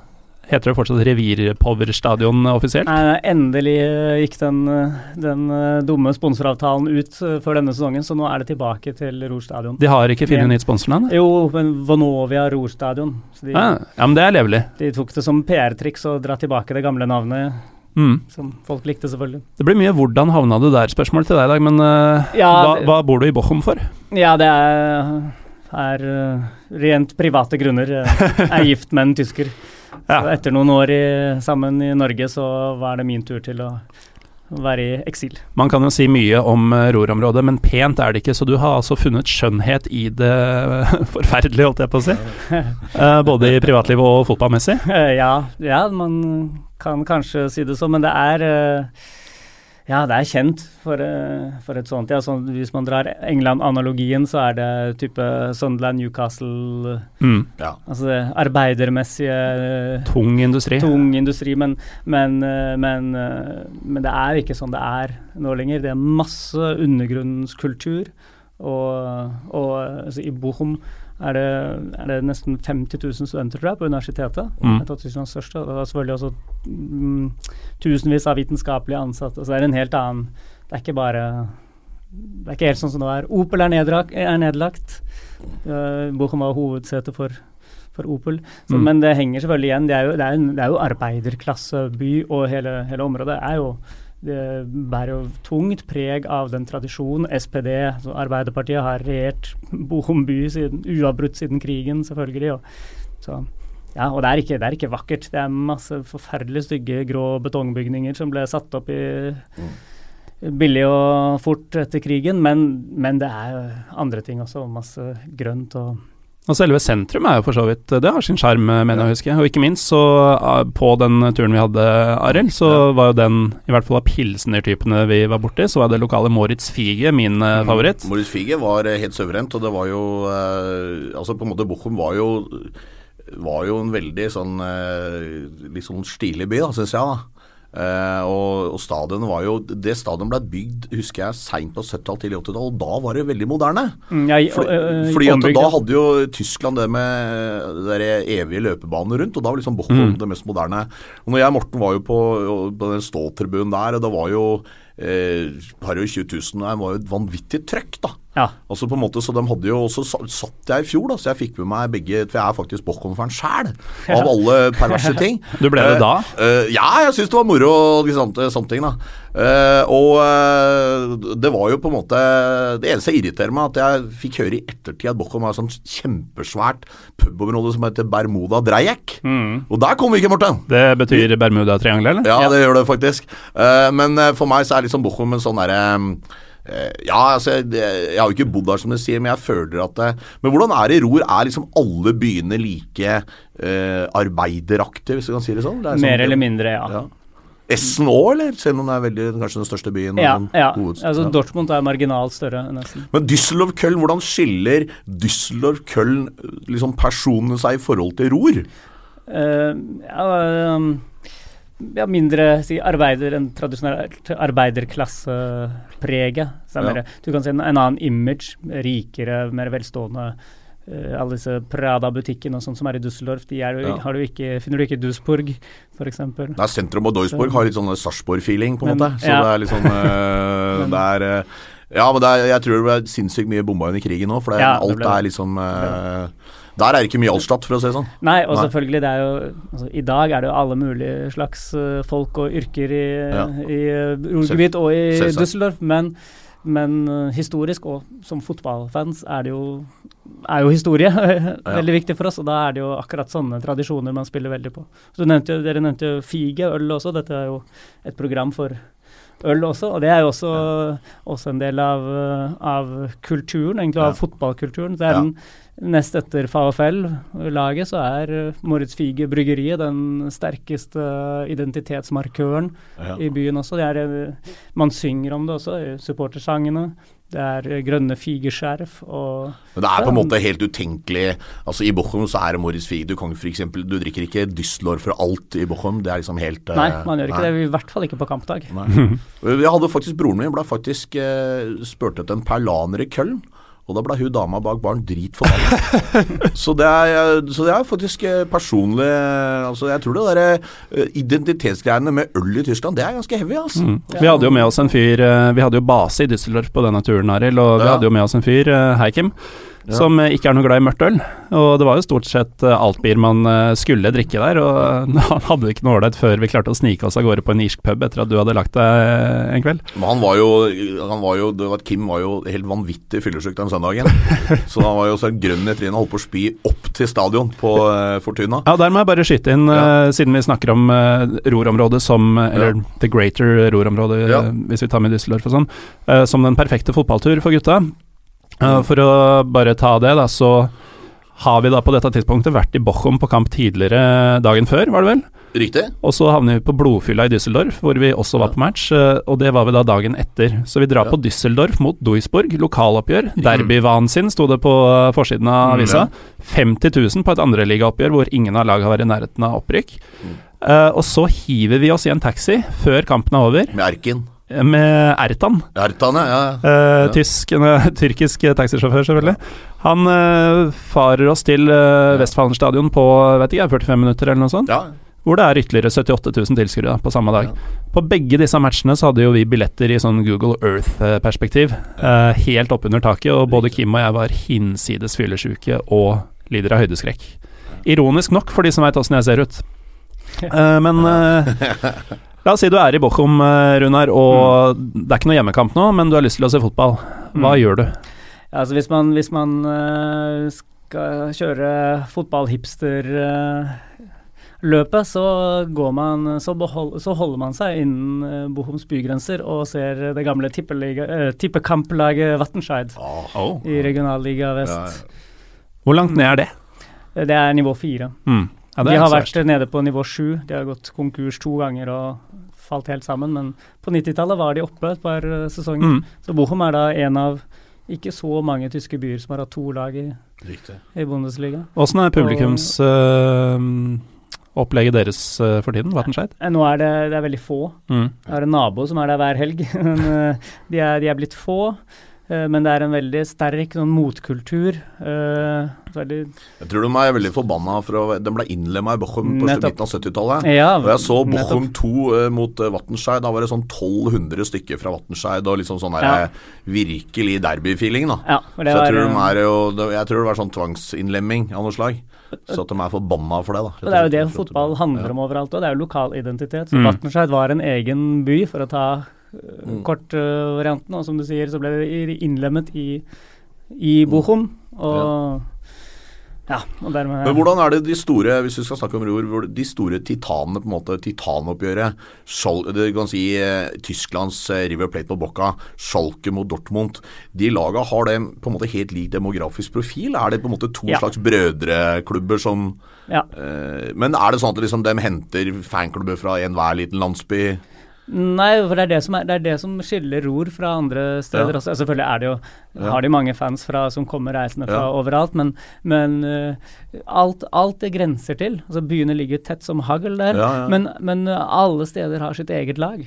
[SPEAKER 1] Heter det fortsatt Revirpower-stadion offisielt?
[SPEAKER 2] Nei, endelig eh, gikk den, eh, den eh, dumme sponsoravtalen ut før denne sesongen, så nå er det tilbake til Ror stadion.
[SPEAKER 1] De har ikke funnet nytt sponsornavn?
[SPEAKER 2] Jo, men Vonovia Ror stadion. De,
[SPEAKER 1] Ja, ja, men det er levelig.
[SPEAKER 2] de tok det som PR-triks å dra tilbake det gamle navnet,
[SPEAKER 1] Mm.
[SPEAKER 2] som folk likte, selvfølgelig.
[SPEAKER 1] Det blir mye 'hvordan havna du der?'-spørsmål til deg i dag, men uh,
[SPEAKER 2] Ja,
[SPEAKER 1] hva, hva bor du i Bochum for?
[SPEAKER 2] Ja, det er, er eh, rent private grunner. Jeg er gift med en tysker.
[SPEAKER 1] Ja.
[SPEAKER 2] Etter noen år i, sammen i Norge, så var det min tur til å være i eksil.
[SPEAKER 1] Man kan jo si mye om uh, Ror-området, men pent er det ikke, så du har altså funnet skjønnhet i det forferdelige, holdt jeg på å si. Eh, både i privatlivet og fotballmessig.
[SPEAKER 2] Eh, Ja, ja, man kan kanskje si det sånn, men det er eh, Ja, det er kjent for, eh, for et sånt. Ja, Så hvis man drar England-analogien, så er det type Sunderland, Newcastle
[SPEAKER 1] Mm.
[SPEAKER 3] Ja.
[SPEAKER 2] Altså det arbeidermessige eh,
[SPEAKER 1] Tung industri.
[SPEAKER 2] tung industri, men, men, eh, men, men det er ikke sånn det er nå lenger. Det er masse undergrunnskultur. Og, og altså, i Bochum er det, er det nesten 50 000 studenter tror jeg, på universitetet.
[SPEAKER 1] Mm.
[SPEAKER 2] Et av Tysklands største. Og det er selvfølgelig også mm, tusenvis av vitenskapelige ansatte. Så det er en helt annen Det er ikke bare Det er ikke helt sånn som det er. Opel er, nedrak, er nedlagt. Uh, Bochum var hovedsete for for Opel. Så,
[SPEAKER 1] Mm.
[SPEAKER 2] Men det henger selvfølgelig igjen. Det er jo, det er, en- det er jo arbeiderklasseby, og hele, hele området er jo det bærer jo tungt preg av den tradisjonen. SPD, altså Arbeiderpartiet, har regjert Bohom by siden, uavbrutt siden krigen, selvfølgelig. Og, så, ja, og det er, ikke, det er ikke vakkert. Det er masse forferdelig stygge grå betongbygninger som ble satt opp i billig og fort etter krigen, men, men det er andre ting også. Masse grønt og
[SPEAKER 1] Og selve sentrum er jo for så vidt Det har sin sjarm, mener jeg å huske. Og ikke minst så eh, på den turen vi hadde, Arild, så var jo den, i hvert fall av pilsnertypene vi var borti, så var det lokale Moritz Fige min eh, favoritt.
[SPEAKER 3] Moritz Fige var eh, helt suverent, og det var jo Altså på en måte Bochum var jo var jo en veldig sånn litt sånn stilig by, da, syns jeg. da. Eh, og, og stadionet var jo Det stadionet ble bygd husker jeg seint på 70-tallet, tidlig 80-tall, og da var det veldig moderne.
[SPEAKER 2] Mm, ja, i-
[SPEAKER 3] For,
[SPEAKER 2] ø- ø-
[SPEAKER 3] fordi at da hadde jo Tyskland det med det evige løpebanen rundt, og da var liksom Bochum
[SPEAKER 1] Mm.
[SPEAKER 3] det mest moderne. Og når jeg og Morten var jo på, på den ståtribunen der, og det var jo eh, par og 20 000, det var jo et vanvittig trøkk, da.
[SPEAKER 2] Ja.
[SPEAKER 3] Altså på en måte, så de hadde jo også Satt jeg i fjor, da, så jeg fikk med meg begge For jeg er faktisk Bochum-fan sjæl, av alle perverse ting.
[SPEAKER 1] Du ble det
[SPEAKER 3] da?
[SPEAKER 1] da?
[SPEAKER 3] uh, ja, jeg syns det var moro og sånne, sånne ting, da. Uh, og eh, det var jo på en måte Det eneste jeg irriterer meg, at jeg fikk høre i ettertid at Bochum har et sånt kjempesvært pubområde som heter Bermuda Dreieck. Og der kom vi ikke, Morten!
[SPEAKER 1] Det betyr Bermuda-triangelet, eller?
[SPEAKER 3] Ja, det gjør det faktisk. Eh, men eh, for meg så er liksom Bochum en sånn derre eh, ja, altså, jeg, jeg har jo ikke bodd der, som du sier, men jeg føler at det, Men hvordan er det i Ror? Er liksom alle byene like eh, arbeideraktige, hvis du kan si det sånn? Det sånn
[SPEAKER 2] Mer eller mindre, ja.
[SPEAKER 3] Ja. Essen òg, eller? Selv om det er veldig, kanskje den største byen?
[SPEAKER 2] Ja, ja. Altså. Dortmund er marginalt større nesten.
[SPEAKER 3] Men Düsseldorf-Köln, hvordan skiller Düsseldorf-Köln liksom personene seg i forhold til Ror?
[SPEAKER 2] Uh, ja, um, ja, mindre si, arbeider enn tradisjonelt arbeiderklassepreget. Er
[SPEAKER 3] Ja.
[SPEAKER 2] Du kan se en, en annen image, rikere, mer velstående. Uh, alle disse Prada-butikkene og sånt som er i Düsseldorf, de er,
[SPEAKER 3] Ja.
[SPEAKER 2] har du ikke, finner du ikke i Duisburg, f.eks.
[SPEAKER 3] Det er sentrum og Duisburg har litt sånn Sarpsborg-feeling, på en måte. Så det er litt sånn uh, Det er uh, Ja, men det er, jeg tror det ble sinnssykt mye bomba under krigen nå, for det,
[SPEAKER 2] Ja, det
[SPEAKER 3] alt
[SPEAKER 2] ble
[SPEAKER 3] er
[SPEAKER 2] det.
[SPEAKER 3] liksom eh, Der er det ikke mye Altstadt, for å si det sånn.
[SPEAKER 2] Nei, og
[SPEAKER 3] Nei.
[SPEAKER 2] selvfølgelig, det er jo altså, I dag er det jo alle mulige slags eh, folk og yrker i,
[SPEAKER 3] Ja.
[SPEAKER 2] i uh, Ruhrgebiet og i. Düsseldorf, men, men eh, historisk og som fotballfans er det jo er jo historie veldig viktig for oss, og da er det jo akkurat sånne tradisjoner man spiller veldig på. Nevnte, jo- Dere nevnte jo Fige, øl også. Dette er jo et program for øl også, og det er jo også, også en del av, eh, av kulturen, egentlig av
[SPEAKER 3] Ja.
[SPEAKER 2] fotballkulturen. Det er
[SPEAKER 3] Ja.
[SPEAKER 2] den Nest etter FAFL-laget så er eh, Moritz Fige bryggeriet den sterkeste identitetsmarkøren
[SPEAKER 3] Ja.
[SPEAKER 2] i byen også. Det er, eh, man synger om det også supportersangene. Det er eh, grønne figeskjerf og
[SPEAKER 3] Men det er på en måte helt utenkelig Altså I Bochum så er det Moritz Fie. Du kan for eksempel Du drikker ikke Düsseldorf for alt i Bochum. Det er liksom helt eh,
[SPEAKER 2] Nei, man gjør ikke
[SPEAKER 3] nei.
[SPEAKER 2] det. I hvert fall ikke på kampdag.
[SPEAKER 3] Nei. Jeg hadde faktisk Broren min ble faktisk eh, spurt etter en perlaner i Køln. Og da ble hun dama bak baren dritforbanna. så, det er, så det er faktisk eh, personlig altså Jeg tror det derre eh, identitetsgreiene med øl i Tyskland, det er ganske heavy, altså.
[SPEAKER 1] Mm. Vi hadde jo med oss en fyr eh, Vi hadde jo base i Düsseldorf på denne turen, Arild, og vi
[SPEAKER 3] Ja.
[SPEAKER 1] hadde jo med oss en fyr, eh, Heikim, som eh, ikke er noe glad i mørkt øl. Og det var jo stort sett eh, altbier man eh, skulle drikke der, og han hadde det ikke noe ålreit før vi klarte å snike oss av gårde på en irsk pub etter at du hadde lagt deg en kveld.
[SPEAKER 3] Men han var jo, han var jo var, Kim var jo helt vanvittig fyllesyk den søndagen. så han var jo så grønn i trynet, holdt på å spy opp til stadion på eh, Fortuna.
[SPEAKER 1] Ja, der må jeg bare skyte inn, ja. siden vi snakker om uh, Ror-området som Eller
[SPEAKER 3] Ja.
[SPEAKER 1] The Greater Ror-området,
[SPEAKER 3] Ja.
[SPEAKER 1] hvis vi tar med Düsseldorf og sånn, som den perfekte fotballtur for gutta. Eh, for å bare ta det, da, så har vi da på dette tidspunktet vært i Bochum på kamp tidligere dagen før, var det vel?
[SPEAKER 3] Riktig?
[SPEAKER 1] Og så havner vi på blodfylla i Düsseldorf, hvor vi også var på match, eh, og det var vi da dagen etter. Så vi drar
[SPEAKER 3] Ja.
[SPEAKER 1] på Düsseldorf mot Duisburg, lokaloppgjør. Derbyvansinn sto det på eh, forsiden av
[SPEAKER 3] Mm,
[SPEAKER 1] avisa. 50 000 på et andreligaoppgjør hvor ingen av lagene var i nærheten av opprykk.
[SPEAKER 3] Mm.
[SPEAKER 1] Uh, og så hiver vi oss i en taxi før kampen er over,
[SPEAKER 3] Med Erkin.
[SPEAKER 1] Eh, med Ertan.
[SPEAKER 3] Ertan, ja. ja.
[SPEAKER 1] Eh,
[SPEAKER 3] Ja.
[SPEAKER 1] tysk, en, tyrkisk eh, taxisjåfør, selvfølgelig. Han eh, farer oss til Westfalen stadion på vet ikke, 45 minutter eller noe sånt.
[SPEAKER 3] ja.
[SPEAKER 1] Hvor det er ytterligere 78 000 tilskuere på samme dag. På begge disse matchene så hadde jo vi billetter i sånn Google Earth-perspektiv. Eh, helt oppunder taket, og både Kim og jeg var hinsides fyllesyke og lider av høydeskrekk. Ironisk nok for de som veit åssen jeg ser ut. Eh, men eh, la oss si du er i Bochum, eh, Runar, og det er ikke noe hjemmekamp nå, men du har lyst til å se fotball. Hva
[SPEAKER 2] Mm.
[SPEAKER 1] gjør du?
[SPEAKER 2] Ja, altså hvis man, hvis man uh, skal kjøre fotballhipster-løpet, så går man så, behold, så holder man seg innen uh, Bohums bygrenser og ser det gamle eh, tippekamplaget Vattenscheid
[SPEAKER 3] oh.
[SPEAKER 2] i regionalliga vest.
[SPEAKER 3] Ja,
[SPEAKER 1] Hvor langt ned er det?
[SPEAKER 2] Eh, Det er nivå fire.
[SPEAKER 1] Mm. Ja,
[SPEAKER 2] De har vært nede på nivå sju. De har gått konkurs to ganger og falt helt sammen, men på 90-tallet var de oppe et par eh, sesonger.
[SPEAKER 1] Mm.
[SPEAKER 2] Så Bochum er da en av ikke så mange tyske byer som har hatt to lag i, i Bundesliga.
[SPEAKER 1] Åssen er publikumsopplegget deres øh, for tiden, Vattenscheid?
[SPEAKER 2] Eh, Nå er det, det er veldig få.
[SPEAKER 1] Mm.
[SPEAKER 2] Jeg har en nabo som er der hver helg. Men eh, de, er, de er blitt få. Eh, men det er en veldig sterk sånn motkultur. Uh,
[SPEAKER 3] Jeg tror de er veldig forbanna for å Den ble innlemma i Bochum på midten av 70-tallet.
[SPEAKER 2] Ja,
[SPEAKER 3] og jeg så Bochum 2 uh, mot uh, Wattenscheid. Da var det sånn 1200 stykker fra Wattenscheid og liksom sånn der,
[SPEAKER 2] Ja.
[SPEAKER 3] eh, virkelig derbyfeeling, da.
[SPEAKER 2] Ja,
[SPEAKER 3] så jeg
[SPEAKER 2] var,
[SPEAKER 3] tror, de
[SPEAKER 2] eh,
[SPEAKER 3] er jo, jeg tror det var sånn tvangsinnlemming av noe slag. Så at de er forbanna for det, da.
[SPEAKER 2] Det er jo det fotball handler om overalt, òg. det er jo lokal identitet. Så
[SPEAKER 1] Mm.
[SPEAKER 2] Wattenscheid var en egen by, for å ta
[SPEAKER 3] Mm.
[SPEAKER 2] kortvarianten. Og som du sier, så ble det innlemmet i, i Bochum. Og ja, og dermed
[SPEAKER 3] Men hvordan er det de store, hvis vi skal snakke om ror, de store titanene, på en måte, titanoppgjøret Du kan si eh, Tysklands eh, River Plate på Bocca, Schalke mot Dortmund. De laga har det på en måte helt lik demografisk profil? Er det på en måte to
[SPEAKER 2] Ja.
[SPEAKER 3] slags brødreklubber som
[SPEAKER 2] Ja.
[SPEAKER 3] eh, Men er det sånn at liksom, de henter fanklubber fra enhver liten landsby?
[SPEAKER 2] Nei, for det er det som, er, det er det som skiller Ror fra andre steder
[SPEAKER 3] Ja.
[SPEAKER 2] også. Selvfølgelig er det jo, har de mange fans fra, som kommer reisende fra
[SPEAKER 3] Ja.
[SPEAKER 2] overalt, men, men uh, alt, alt det grenser til. Altså Byene ligger tett som hagl der. Men, men alle steder har sitt eget lag.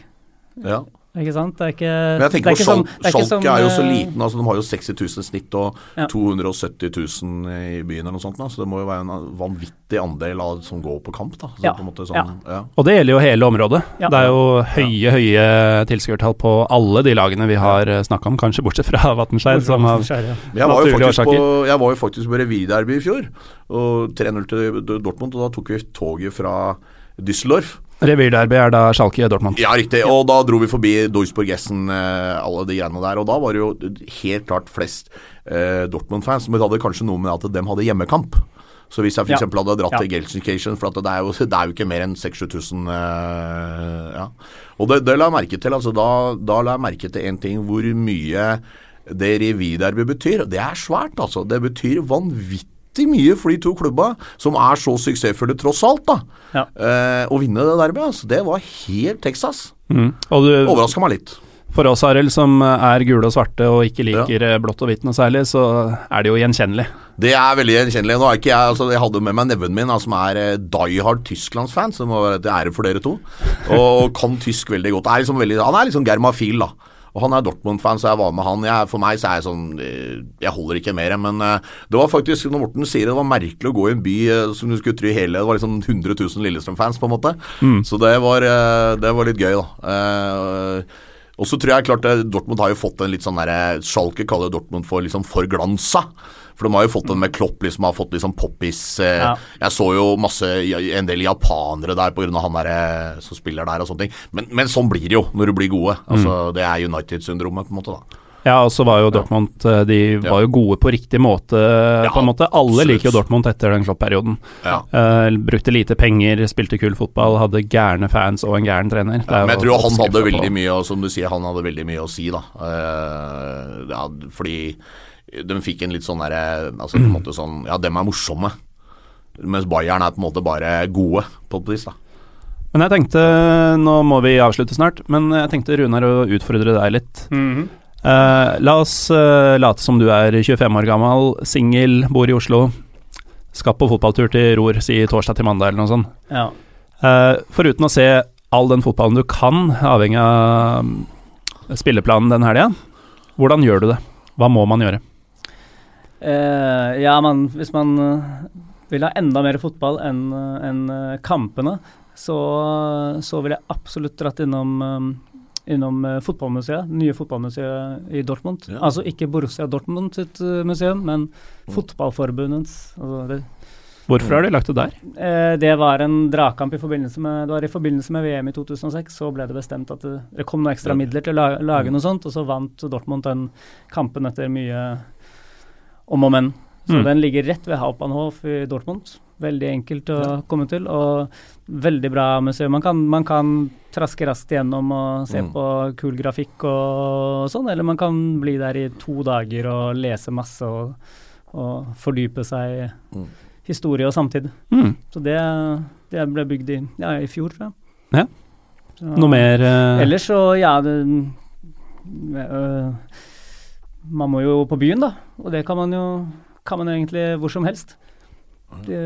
[SPEAKER 3] Ja.
[SPEAKER 2] Ikke sant? Det er ikke
[SPEAKER 3] Men jeg
[SPEAKER 2] det
[SPEAKER 3] tenker
[SPEAKER 2] er
[SPEAKER 3] på
[SPEAKER 2] ikke som-
[SPEAKER 3] Schalke
[SPEAKER 2] er
[SPEAKER 3] er jo så
[SPEAKER 2] uh,
[SPEAKER 3] liten. altså De har jo 60 000 snitt og
[SPEAKER 2] Ja.
[SPEAKER 3] 270 000 i byen eller noe sånt. Da, så det må jo være en vanvittig andel av som går på kamp. da så
[SPEAKER 2] Ja.
[SPEAKER 3] på en måte sånn,
[SPEAKER 2] Ja.
[SPEAKER 3] ja.
[SPEAKER 1] Og det gjelder jo hele området.
[SPEAKER 2] Ja.
[SPEAKER 1] Det er jo høye, høye tilskuertall på alle de lagene vi har snakka om, kanskje bortsett fra Vatnskjær. som har.
[SPEAKER 3] Jeg var, jo faktisk på, jeg var jo faktisk på revirderby i fjor. Og 3-0 til Dortmund, og da tok vi toget fra Düsseldorf.
[SPEAKER 1] Revirderby er da Schalke Dortmund.
[SPEAKER 3] Ja, riktig. Og da dro vi forbi Duisburg Essen, eh, alle de greiene der. Og da var det jo helt klart flest eh, Dortmund-fans. Men det hadde kanskje noe med at de hadde hjemmekamp. Så hvis jeg f.eks.
[SPEAKER 2] Ja.
[SPEAKER 3] hadde dratt
[SPEAKER 2] Ja.
[SPEAKER 3] til Gelsenkirchen, for at det er jo, det er jo ikke mer enn 6000-7000 eh, ja. Og det, det la jeg merke til. Altså, da, da la jeg merke til en ting hvor mye det revirderby betyr. Det er svært, altså. Det betyr vanvittig mye for de to klubba, som er så suksessfulle tross alt. da.
[SPEAKER 2] Ja.
[SPEAKER 3] Eh, å vinne det derbyet, altså, det var helt Texas.
[SPEAKER 1] Mm. Du,
[SPEAKER 3] Overraska meg litt.
[SPEAKER 1] for oss, Arild, som er gule og svarte og ikke liker ja. blått og hvitt noe særlig, så er det jo gjenkjennelig.
[SPEAKER 3] Det er veldig gjenkjennelig. Nå er ikke jeg, altså Jeg hadde med meg nevøen min, som er eh, die hard Tysklands-fan, så det må være til ære for dere to. Og kan tysk veldig godt. Er liksom veldig, han er liksom germafil, da. Og han er Dortmund-fan, så jeg var med han. Jeg, for meg så er jeg sånn eh, Jeg holder ikke mer, men eh, det var faktisk, når Morten sier det, var merkelig å gå i en by eh, som du skulle tro hele Det var liksom 100 000 Lillestrøm-fans, på en måte. Så det var, det var litt gøy, da. Eh, og så tror jeg klart eh, Dortmund har jo fått en litt sånn derre Schalke kaller Dortmund for liksom forglansa. For de har jo fått den med Klopp, liksom har fått liksom poppis. Eh,
[SPEAKER 2] Ja.
[SPEAKER 3] Jeg så jo masse, en del japanere der pga. han der eh, som spiller der og sånne ting. Men, men sånn blir det jo når du blir gode. Altså, Det er United-syndromet, på en måte. da.
[SPEAKER 1] Ja, og så var jo Dortmund eh, De var jo gode på riktig måte, på en måte. Alle
[SPEAKER 3] absolutt.
[SPEAKER 1] liker jo Dortmund etter den Klopp-perioden.
[SPEAKER 3] Ja.
[SPEAKER 1] Eh, brukte lite penger, spilte kul fotball, hadde gærne fans og en gæren trener. Er
[SPEAKER 3] Men jeg tror han hadde veldig mye og som du sier, han hadde veldig mye å si, da. Uh, ja, fordi de fikk en litt sånn derre altså, på en måte sånn, Ja, dem er morsomme. Mens Bayern er på en måte bare gode, på et vis. da.
[SPEAKER 1] Men jeg tenkte, nå må vi avslutte snart, men jeg tenkte Runar å utfordre deg litt.
[SPEAKER 2] Mhm.
[SPEAKER 1] Eh, la oss uh, late som du er 25 år gammel, singel, bor i Oslo. Skal på fotballtur til Ror, si torsdag til mandag eller noe sånt.
[SPEAKER 2] ja.
[SPEAKER 1] Uh, foruten å se all den fotballen du kan, avhengig av spilleplanen den helga, hvordan gjør du det? Hva må man gjøre?
[SPEAKER 2] Ja, man, hvis man vil ha enda mer fotball enn eh, kampene, så, så vil jeg absolutt dratt innom eh, innom eh, fotballmuseet, nye fotballmuseet i Dortmund.
[SPEAKER 3] Ja.
[SPEAKER 2] Altså ikke Borussia Dortmund sitt eh, museum, men Fotballforbundets. Altså det,
[SPEAKER 1] Hvorfor har de lagt det der?
[SPEAKER 2] eh, det var en dragkamp i forbindelse med Det var i forbindelse med VM i 2006, så ble det bestemt at det, det kom noen ekstra
[SPEAKER 3] Ja.
[SPEAKER 2] midler til å la- lage noe sånt, og så vant Dortmund den kampen etter mye om og men. Så
[SPEAKER 1] Mm.
[SPEAKER 2] den ligger rett ved Hauptbahnhof i Dortmund. Veldig enkelt å komme til, og veldig bra museum. Man kan, man kan traske raskt gjennom og se
[SPEAKER 3] Mm.
[SPEAKER 2] på kul grafikk og sånn, eller man kan bli der i to dager og lese masse og, og fordype seg i
[SPEAKER 3] Mm.
[SPEAKER 2] historie og samtid.
[SPEAKER 1] Mm.
[SPEAKER 2] Så det, det ble bygd i, ja, i fjor, tror jeg.
[SPEAKER 1] Ja.
[SPEAKER 2] Så,
[SPEAKER 1] Noe mer uh...
[SPEAKER 2] Ellers så, ja det, øh, Man må jo på byen, da. Og det kan man jo kan man egentlig hvor som helst. Det,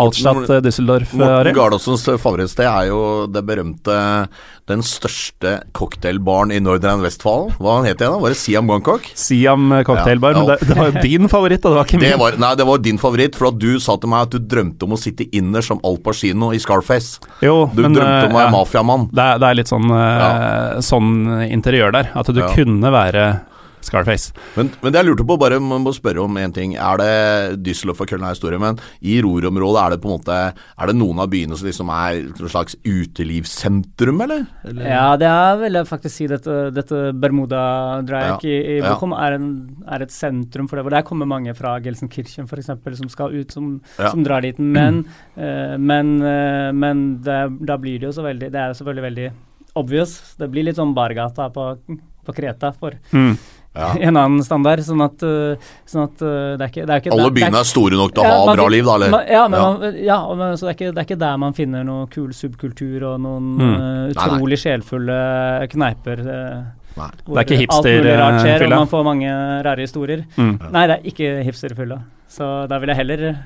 [SPEAKER 1] Altstadt, eh, Düsseldorf, eh,
[SPEAKER 3] Morten
[SPEAKER 1] Arild?
[SPEAKER 3] Gardaasens favorittsted er jo det berømte Den største cocktailbaren i Nordrhein Westfalen. Hva het det da? Var det Siam Bangkok?
[SPEAKER 1] Siam eh, cocktailbar,
[SPEAKER 3] Ja,
[SPEAKER 1] men det, det var jo din favoritt, og det var ikke
[SPEAKER 3] Det
[SPEAKER 1] min.
[SPEAKER 3] var, nei, det var din favoritt, for at du sa til meg at du drømte om å sitte innerst som Al Pacino i Scarface.
[SPEAKER 1] Jo,
[SPEAKER 3] Du
[SPEAKER 1] men,
[SPEAKER 3] drømte om å
[SPEAKER 1] eh,
[SPEAKER 3] være
[SPEAKER 1] ja.
[SPEAKER 3] mafiamann.
[SPEAKER 1] Det det er litt sånn, eh, sånn interiør der, at du
[SPEAKER 3] Ja.
[SPEAKER 1] kunne være Scarface.
[SPEAKER 3] Men, men det jeg lurte på, bare må spørre om én ting. Er det Düsseldorf og Köln er historie, men i Rorområdet er det på en måte Er det noen av byene som liksom er et slags utelivssentrum, eller? eller?
[SPEAKER 2] Ja, det er vil jeg faktisk si dette, dette Bermuda-dreieck
[SPEAKER 3] Ja,
[SPEAKER 2] i, i
[SPEAKER 3] ja.
[SPEAKER 2] Er, en, er et sentrum for det. hvor Der kommer mange fra Gelsenkirchen f.eks. som skal ut, som,
[SPEAKER 3] Ja.
[SPEAKER 2] som drar dit. Men, eh, men, eh, men det, da blir det jo så veldig Det er selvfølgelig veldig obvious. Det blir litt sånn bargata på, på Kreta for
[SPEAKER 1] Mm.
[SPEAKER 3] Ja.
[SPEAKER 2] en annen standard. Sånn at, eh, sånn at eh, det er ikke, det er ikke
[SPEAKER 3] Alle byene er store nok til å
[SPEAKER 2] Ja,
[SPEAKER 3] ha
[SPEAKER 2] man
[SPEAKER 3] bra liv, da, eller?
[SPEAKER 2] Man, ja, men,
[SPEAKER 3] Ja.
[SPEAKER 2] Man, ja men, så det er, ikke, det er ikke der man finner noe kul subkultur og noen
[SPEAKER 1] Mm.
[SPEAKER 2] eh,
[SPEAKER 3] Nei, nei.
[SPEAKER 2] utrolig sjelfulle kneiper. Uh,
[SPEAKER 3] Nei.
[SPEAKER 2] hvor
[SPEAKER 1] Det er ikke hipsterfylla?
[SPEAKER 2] og man får mange rare historier.
[SPEAKER 1] Mm.
[SPEAKER 2] Nei, det er ikke hipsterfylla. Så da ville jeg heller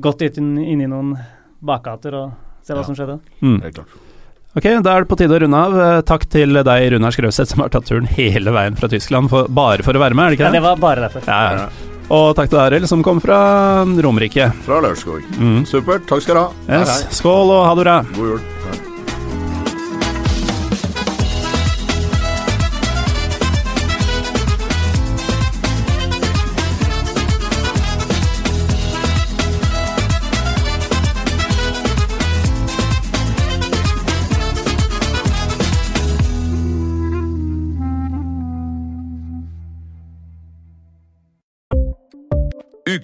[SPEAKER 2] gått inn, inn i noen bakgater og se hva
[SPEAKER 3] Ja.
[SPEAKER 2] som skjedde.
[SPEAKER 1] Mm.
[SPEAKER 3] Helt klart.
[SPEAKER 1] Ok, da er det på tide å runde av. Eh, Takk til deg, Runar Skrøseth, som har tatt turen hele veien fra Tyskland for, bare for å være med, er det ikke
[SPEAKER 2] det Ja,
[SPEAKER 1] det?
[SPEAKER 2] var bare derfor.
[SPEAKER 1] Ja, ja. Og takk til Arild, som kom fra Romerike.
[SPEAKER 3] Fra Lørenskog.
[SPEAKER 1] Mm.
[SPEAKER 3] Supert. Takk skal du ha.
[SPEAKER 1] Yes.
[SPEAKER 3] Hei, hei.
[SPEAKER 1] Skål og ha det bra.
[SPEAKER 3] God jul.